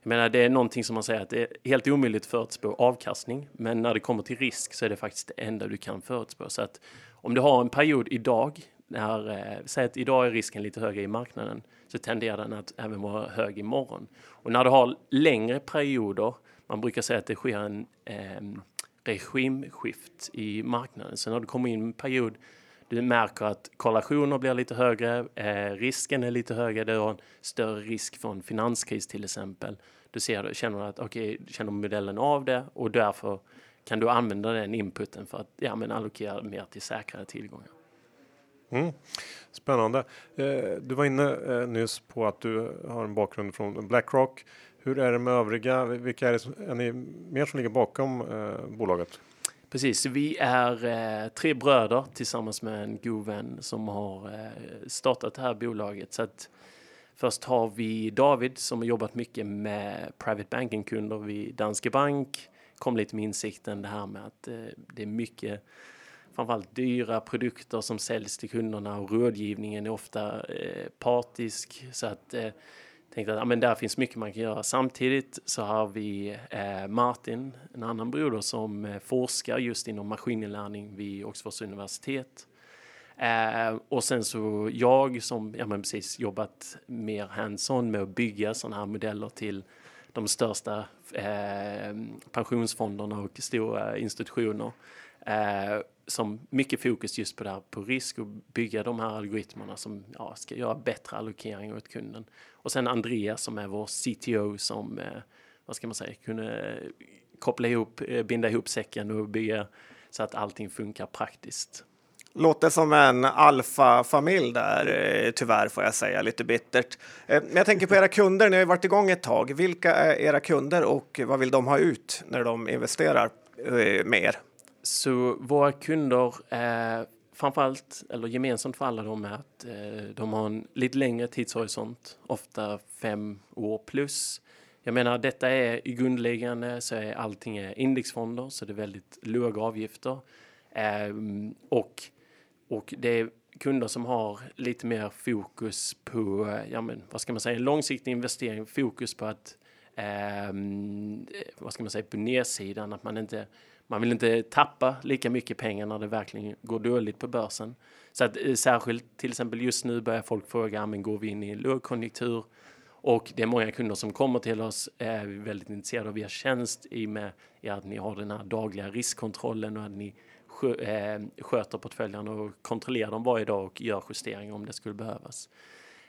Jag menar, det är någonting som man säger att det är helt omöjligt att förutspå avkastning, men när det kommer till risk så är det faktiskt det enda du kan förutspå. Så att om du har en period idag, när, eh, säg att idag är risken lite högre i marknaden, så tenderar den att även vara hög imorgon. Och när du har längre perioder, man brukar säga att det sker en eh, regimskift i marknaden. Så när du kommer in i en period du märker att korrelationer blir lite högre, eh, risken är lite högre, du har en större risk för en finanskris till exempel. Du ser, känner att okej, okay, känner modellen av det och därför kan du använda den inputen för att ja, men allokera mer till säkrare tillgångar. Mm. Spännande. Eh, du var inne eh, nyss på att du har en bakgrund från Blackrock. Hur är det med övriga? Vilka är, det, är ni mer som ligger bakom eh, bolaget? Precis, vi är tre bröder tillsammans med en god vän som har startat det här bolaget. Så att först har vi David som har jobbat mycket med private banking-kunder vid Danske Bank. Kom lite med insikten det här med att det är mycket framförallt dyra produkter som säljs till kunderna och rådgivningen är ofta eh, partisk. Så att eh, tänkte att ja, men där finns mycket man kan göra. Samtidigt så har vi eh, Martin, en annan broder som eh, forskar just inom maskininlärning vid Oxfords universitet. Eh, och sen så jag som ja, men precis jobbat mer hands-on med att bygga sådana här modeller till de största eh, pensionsfonderna och stora institutioner. Eh, som mycket fokus just på det här på risk och bygga de här algoritmerna som ja, ska göra bättre allokering åt kunden. Och sen Andreas som är vår CTO som, eh, vad ska man säga, kunde eh, koppla ihop, eh, binda ihop säcken och bygga så att allting funkar praktiskt. Låter som en alfa familj där, eh, tyvärr får jag säga, lite bittert. Eh, men jag tänker på era kunder, ni har ju varit igång ett tag. Vilka är era kunder och vad vill de ha ut när de investerar med er? Så våra kunder, eh, framförallt, eller gemensamt för alla dem, är att eh, de har en lite längre tidshorisont, ofta fem år plus. Jag menar, detta är i grundläggande så är allting är indexfonder, så det är väldigt låga avgifter. Eh, och, och det är kunder som har lite mer fokus på, ja men vad ska man säga, långsiktig investering, fokus på att, ehm, eh, vad ska man säga, på nedsidan, att man inte man vill inte tappa lika mycket pengar när det verkligen går dåligt på börsen. Så att eh, särskilt till exempel just nu börjar folk fråga, men går vi in i lågkonjunktur? Och det är många kunder som kommer till oss, är väldigt intresserade av er tjänst i och med att ni har den här dagliga riskkontrollen och att ni sköter eh, portföljerna och kontrollerar dem varje dag och gör justeringar om det skulle behövas.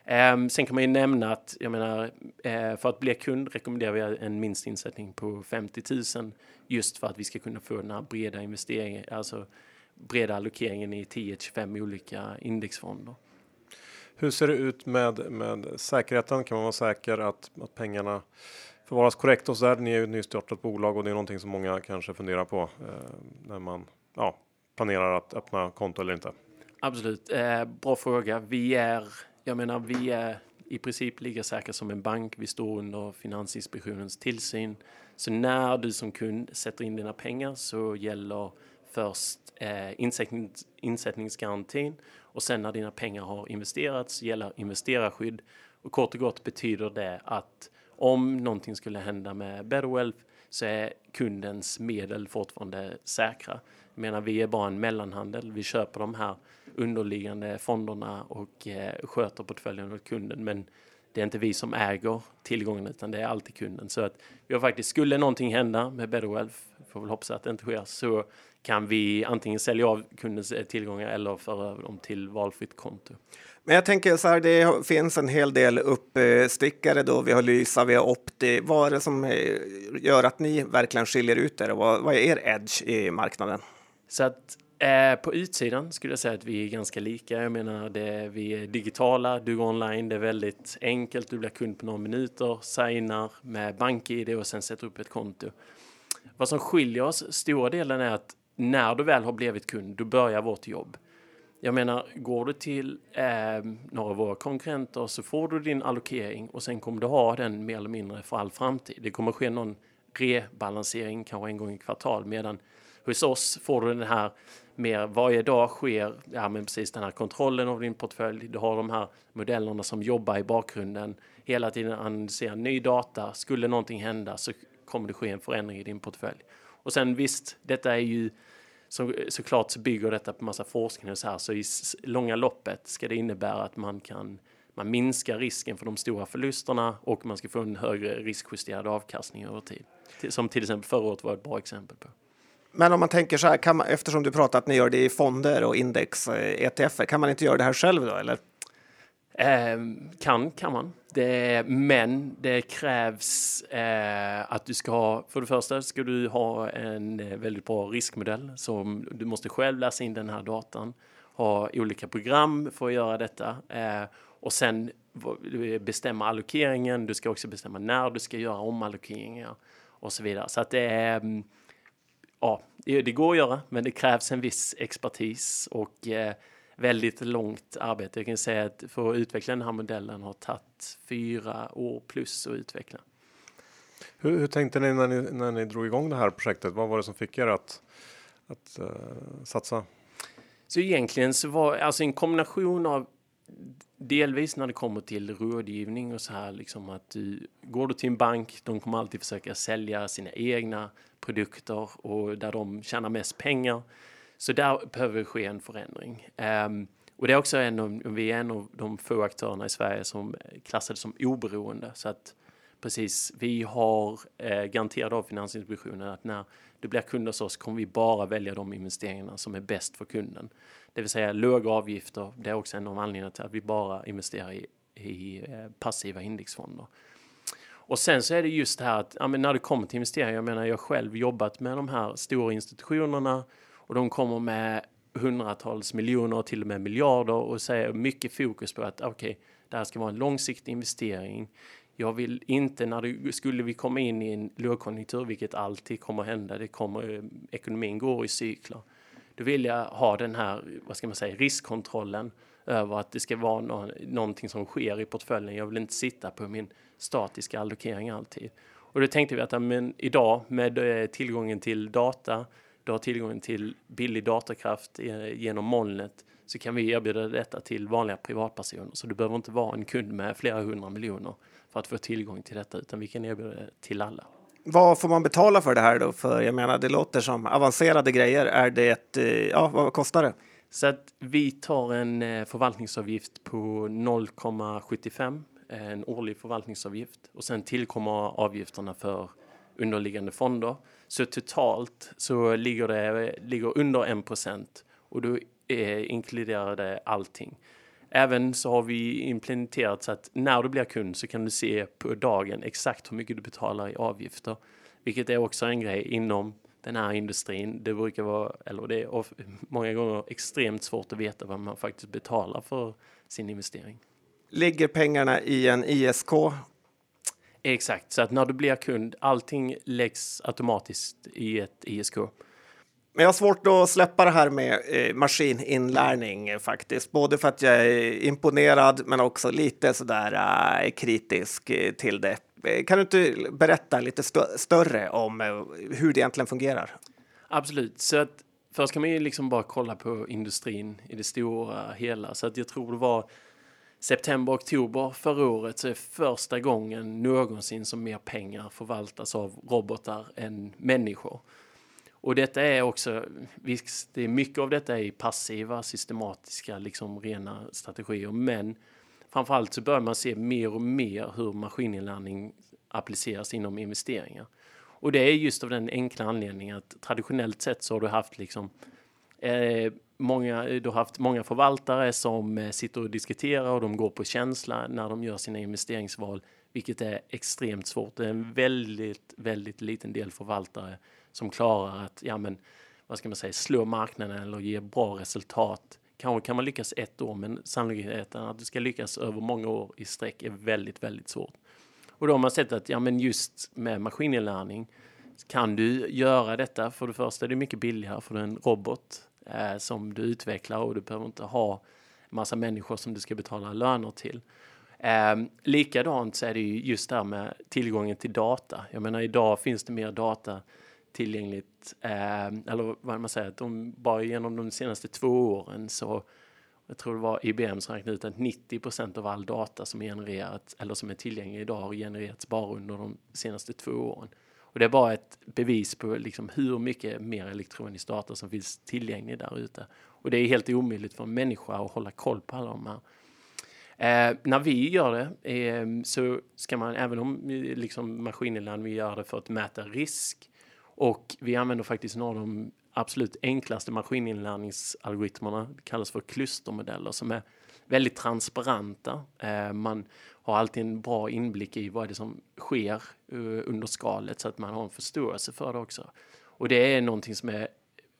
Um, sen kan man ju nämna att jag menar, uh, för att bli kund rekommenderar vi en minst insättning på 50 000 just för att vi ska kunna få den här breda investeringen, alltså breda allokeringen i 10-25 olika indexfonder. Hur ser det ut med, med säkerheten? Kan man vara säker att, att pengarna förvaras korrekt och så där? Ni är ju ett nystartat bolag och det är någonting som många kanske funderar på eh, när man ja, planerar att öppna konto eller inte. Absolut, eh, bra fråga. Vi är jag menar, vi är i princip lika säkra som en bank. Vi står under Finansinspektionens tillsyn. Så när du som kund sätter in dina pengar så gäller först eh, insättnings, insättningsgarantin och sen när dina pengar har investerats gäller investerarskydd. Och kort och gott betyder det att om någonting skulle hända med Betterwealth så är kundens medel fortfarande säkra. Jag menar, vi är bara en mellanhandel. Vi köper de här underliggande fonderna och eh, sköter portföljen åt kunden. Men det är inte vi som äger tillgången utan det är alltid kunden. Så att vi har faktiskt, skulle någonting hända med Betterwealth, får väl hoppas att det inte sker, så kan vi antingen sälja av kundens eh, tillgångar eller föra över dem till valfritt konto. Men jag tänker så här, det finns en hel del uppstickare då. Vi har Lysa, vi har Opti. Vad är det som eh, gör att ni verkligen skiljer ut er? Vad, vad är er edge i marknaden? Så att Eh, på utsidan skulle jag säga att vi är ganska lika. Jag menar, det, vi är digitala, du går online, det är väldigt enkelt, du blir kund på några minuter, signar med BankID och sen sätter upp ett konto. Vad som skiljer oss, stora delen är att när du väl har blivit kund, då börjar vårt jobb. Jag menar, går du till eh, några av våra konkurrenter så får du din allokering och sen kommer du ha den mer eller mindre för all framtid. Det kommer ske någon rebalansering kanske en gång i kvartal medan hos oss får du den här mer varje dag sker ja, men precis den här kontrollen av din portfölj. Du har de här modellerna som jobbar i bakgrunden hela tiden analyserar ny data. Skulle någonting hända så kommer det ske en förändring i din portfölj. Och sen visst, detta är ju så, såklart så bygger detta på massa forskning och så här, så i långa loppet ska det innebära att man kan man minskar risken för de stora förlusterna och man ska få en högre riskjusterad avkastning över tid. Som till exempel förra året var ett bra exempel på. Men om man tänker så här, kan man, eftersom du pratar att ni gör det i fonder och index, eh, ETF, kan man inte göra det här själv då eller? Eh, kan, kan man. Det, men det krävs eh, att du ska ha, för det första ska du ha en eh, väldigt bra riskmodell som du måste själv läsa in den här datan, ha olika program för att göra detta eh, och sen eh, bestämma allokeringen. Du ska också bestämma när du ska göra omallokeringar och så vidare. Så att det är ehm, ja, det går att göra, men det krävs en viss expertis och eh, väldigt långt arbete. Jag kan säga att för att utveckla den här modellen har tagit fyra år plus att utveckla. Hur, hur, tänkte ni när, ni när ni drog igång det här projektet? Vad var det som fick er att, att uh, satsa? Så egentligen så var alltså en kombination av delvis när det kommer till rådgivning och så här liksom att du går du till en bank, de kommer alltid försöka sälja sina egna produkter och där de tjänar mest pengar. Så där behöver det ske en förändring. Um, och det är också en av, vi är en av de få aktörerna i Sverige som klassades som oberoende. Så att precis, vi har eh, garanterat av Finansinspektionen att när det blir kunder hos oss kommer vi bara välja de investeringarna som är bäst för kunden. Det vill säga låga avgifter. Det är också en av anledningarna till att vi bara investerar i, i eh, passiva indexfonder. Och sen så är det just det här att ja, när det kommer till investeringar, jag menar jag själv jobbat med de här stora institutionerna och de kommer med hundratals miljoner och till och med miljarder och säger mycket fokus på att okej, okay, det här ska vara en långsiktig investering. Jag vill inte när det skulle vi komma in i en lågkonjunktur, vilket alltid kommer att hända, det kommer, eh, ekonomin går i cykler. Då vill jag ha den här, vad ska man säga, riskkontrollen över att det ska vara no någonting som sker i portföljen. Jag vill inte sitta på min statiska allokering alltid. Och då tänkte vi att men idag med eh, tillgången till data, du har tillgången till billig datakraft eh, genom molnet så kan vi erbjuda detta till vanliga privatpersoner. Så du behöver inte vara en kund med flera hundra miljoner för att få tillgång till detta, utan vi kan erbjuda det till alla. Vad får man betala för det här då? För jag menar, det låter som avancerade grejer. Är det, ett, eh, ja, vad kostar det? Så att vi tar en eh, förvaltningsavgift på 0,75 eh, en årlig förvaltningsavgift och sen tillkommer avgifterna för underliggande fonder. Så totalt så ligger det ligger under 1 procent och då inkluderar det allting. Även så har vi implementerat så att när du blir kund så kan du se på dagen exakt hur mycket du betalar i avgifter, vilket är också en grej inom den här industrin. Det brukar vara, eller det är många gånger extremt svårt att veta vad man faktiskt betalar för sin investering. Ligger pengarna i en ISK? Exakt, så att när du blir kund, allting läggs automatiskt i ett ISK. Men jag har svårt att släppa det här med eh, maskininlärning eh, faktiskt. Både för att jag är imponerad men också lite sådär eh, kritisk eh, till det. Eh, kan du inte berätta lite st större om eh, hur det egentligen fungerar? Absolut, så att först kan man ju liksom bara kolla på industrin i det stora hela. Så att jag tror det var september, oktober förra året så är första gången någonsin som mer pengar förvaltas av robotar än människor. Och detta är också, visst, det är mycket av detta är passiva, systematiska, liksom rena strategier, men framförallt så börjar man se mer och mer hur maskininlärning appliceras inom investeringar. Och det är just av den enkla anledningen att traditionellt sett så har du haft liksom eh, många, du har haft många förvaltare som eh, sitter och diskuterar och de går på känsla när de gör sina investeringsval, vilket är extremt svårt. Det är en väldigt, väldigt liten del förvaltare som klarar att, ja men, vad ska man säga, slå marknaden eller ge bra resultat. Kanske kan man lyckas ett år, men sannolikheten att du ska lyckas över många år i sträck är väldigt, väldigt svårt. Och då har man sett att ja, men just med maskininlärning kan du göra detta. För det första är det mycket billigare för du en robot eh, som du utvecklar och du behöver inte ha massa människor som du ska betala löner till. Eh, likadant så är det ju just det här med tillgången till data. Jag menar idag finns det mer data tillgängligt, eh, eller vad man säger, att de, bara genom de senaste två åren så jag tror det var IBM som räknade ut att 90% av all data som är genererat eller som är tillgänglig idag har genererats bara under de senaste två åren. Och det är bara ett bevis på liksom hur mycket mer elektronisk data som finns tillgänglig där ute. Och det är helt omöjligt för en människa att hålla koll på alla de här. Eh, när vi gör det eh, så ska man, även om liksom maskininlärning, vi gör det för att mäta risk och vi använder faktiskt några av de absolut enklaste maskininlärningsalgoritmerna, det kallas för klustermodeller, som är väldigt transparenta. Eh, man har alltid en bra inblick i vad det är som sker eh, under skalet så att man har en förståelse för det också. Och det är någonting som är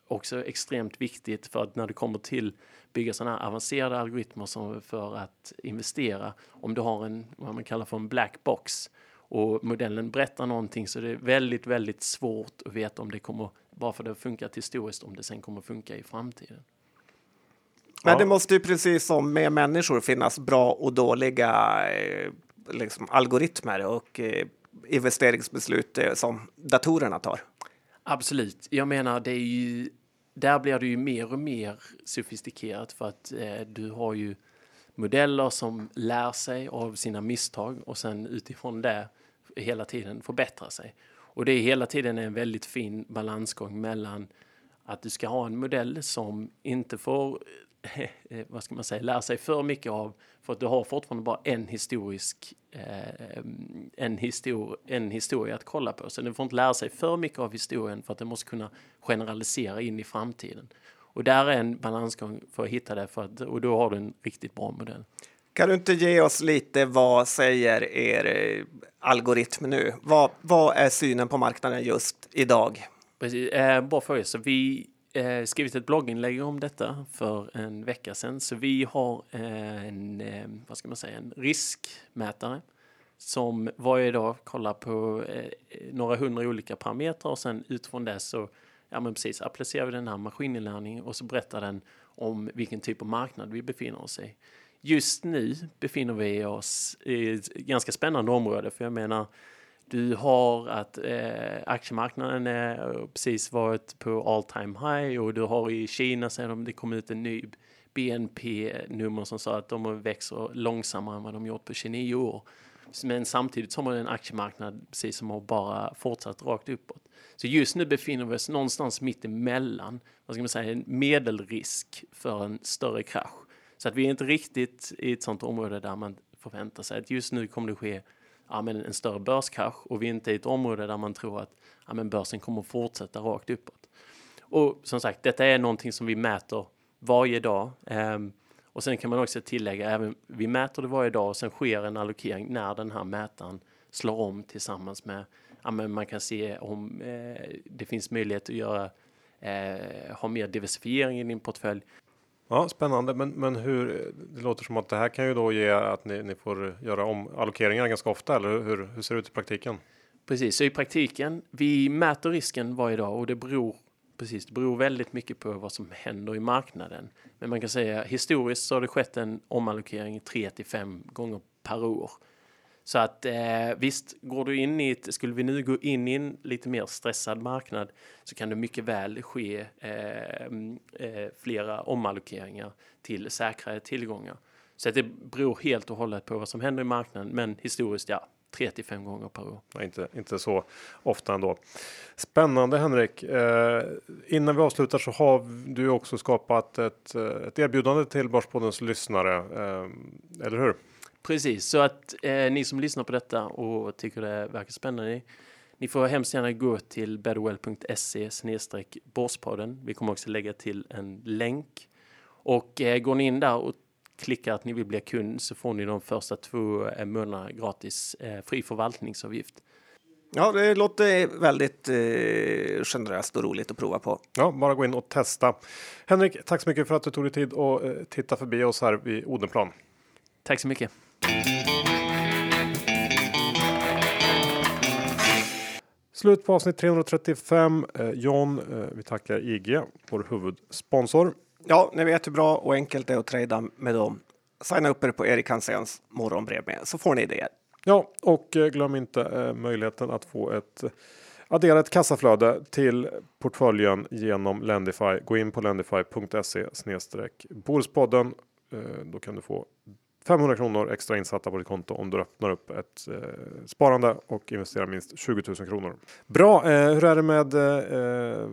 också extremt viktigt för att när det kommer till bygga sådana här avancerade algoritmer som för att investera, om du har en vad man kallar för en black box och modellen berättar någonting så det är väldigt, väldigt svårt att veta om det kommer, bara för det har funkat historiskt, om det sen kommer funka i framtiden. Men det måste ju precis som med människor finnas bra och dåliga eh, liksom, algoritmer och eh, investeringsbeslut eh, som datorerna tar. Absolut. Jag menar, det är ju, där blir det ju mer och mer sofistikerat för att eh, du har ju modeller som lär sig av sina misstag och sen utifrån det hela tiden förbättra sig. Och det är hela tiden en väldigt fin balansgång mellan att du ska ha en modell som inte får [laughs] vad ska man säga, lära sig för mycket av. För att du har fortfarande bara en historisk, eh, en, histor en historia att kolla på. Så du får inte lära sig för mycket av historien för att den måste kunna generalisera in i framtiden. Och där är en balansgång för att hitta det för att, och då har du en riktigt bra modell. Kan du inte ge oss lite vad säger er eh, algoritm nu? Vad, vad är synen på marknaden just idag? Precis, eh, bra fråga. Så vi eh, skrivit ett blogginlägg om detta för en vecka sedan. Så vi har eh, en, eh, vad ska man säga, en riskmätare som varje dag kollar på några hundra olika parametrar och sen utifrån det så ja, men precis, applicerar vi den här maskininlärningen och så berättar den om vilken typ av marknad vi befinner oss i. Just nu befinner vi oss i ett ganska spännande område för jag menar du har att eh, aktiemarknaden är eh, precis varit på all time high och du har i Kina sen det kom ut en ny BNP-nummer som sa att de växer långsammare än vad de gjort på 29 år. Men samtidigt så har man en aktiemarknad precis som har bara fortsatt rakt uppåt. Så just nu befinner vi oss någonstans mitt emellan, vad ska man säga, en medelrisk för en större krasch. Så att vi är inte riktigt i ett sånt område där man förväntar sig att just nu kommer det ske ja, men en större börskrasch och vi är inte i ett område där man tror att ja, men börsen kommer fortsätta rakt uppåt. Och som sagt, detta är någonting som vi mäter varje dag. Um, och sen kan man också tillägga, även vi mäter det varje dag och sen sker en allokering när den här mätaren slår om tillsammans med, ja, men man kan se om eh, det finns möjlighet att göra, eh, ha mer diversifiering i din portfölj. Ja, spännande. Men, men hur? Det låter som att det här kan ju då ge att ni, ni får göra om allokeringar ganska ofta. Eller hur, hur ser det ut i praktiken? Precis, så i praktiken. Vi mäter risken varje dag och det beror precis. Det beror väldigt mycket på vad som händer i marknaden. Men man kan säga historiskt så har det skett en omallokering 3 till 5 gånger per år. Så att eh, visst, går du in i ett, skulle vi nu gå in i en lite mer stressad marknad så kan det mycket väl ske eh, mm, eh, flera omallokeringar till säkrare tillgångar. Så att det beror helt och hållet på vad som händer i marknaden, men historiskt ja, 3 till 5 gånger per år. Ja, inte, inte så ofta ändå. Spännande Henrik. Eh, innan vi avslutar så har du också skapat ett, eh, ett erbjudande till Börspoddens lyssnare, eh, eller hur? Precis, så att eh, ni som lyssnar på detta och tycker det verkar spännande. Ni får hemskt gärna gå till betterwell.se Borspodden. Vi kommer också lägga till en länk. Och eh, går ni in där och klickar att ni vill bli kund så får ni de första två eh, månaderna gratis eh, fri förvaltningsavgift. Ja, det låter väldigt eh, generöst och roligt att prova på. Ja, bara gå in och testa. Henrik, tack så mycket för att du tog dig tid och eh, titta förbi oss här vid Odenplan. Tack så mycket. Slut på avsnitt 335. Eh, John, eh, vi tackar IG, vår huvudsponsor. Ja, ni vet hur bra och enkelt det är att trada med dem. Signa upp er på Erik Hanséns morgonbrev med så får ni idéer. Ja, och eh, glöm inte eh, möjligheten att få ett addera ett kassaflöde till portföljen genom Lendify. Gå in på lendify.se snedstreck Borispodden. Eh, då kan du få 500 kronor extra insatta på ditt konto om du öppnar upp ett eh, sparande och investerar minst 20 000 kronor. Bra, eh, hur är det med eh, eh,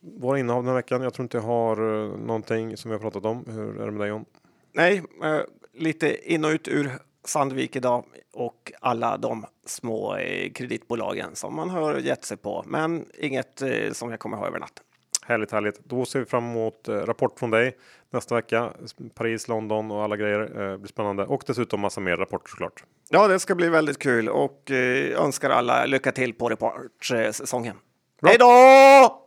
våra innehav den här veckan? Jag tror inte jag har eh, någonting som vi har pratat om. Hur är det med dig John? Nej, eh, lite in och ut ur Sandvik idag och alla de små eh, kreditbolagen som man har gett sig på. Men inget eh, som jag kommer ha över natten. Härligt, härligt. Då ser vi fram emot eh, rapport från dig nästa vecka. Paris, London och alla grejer eh, blir spännande och dessutom massa mer rapporter såklart. Ja, det ska bli väldigt kul och eh, önskar alla lycka till på reportsäsongen. Bra. Hej då!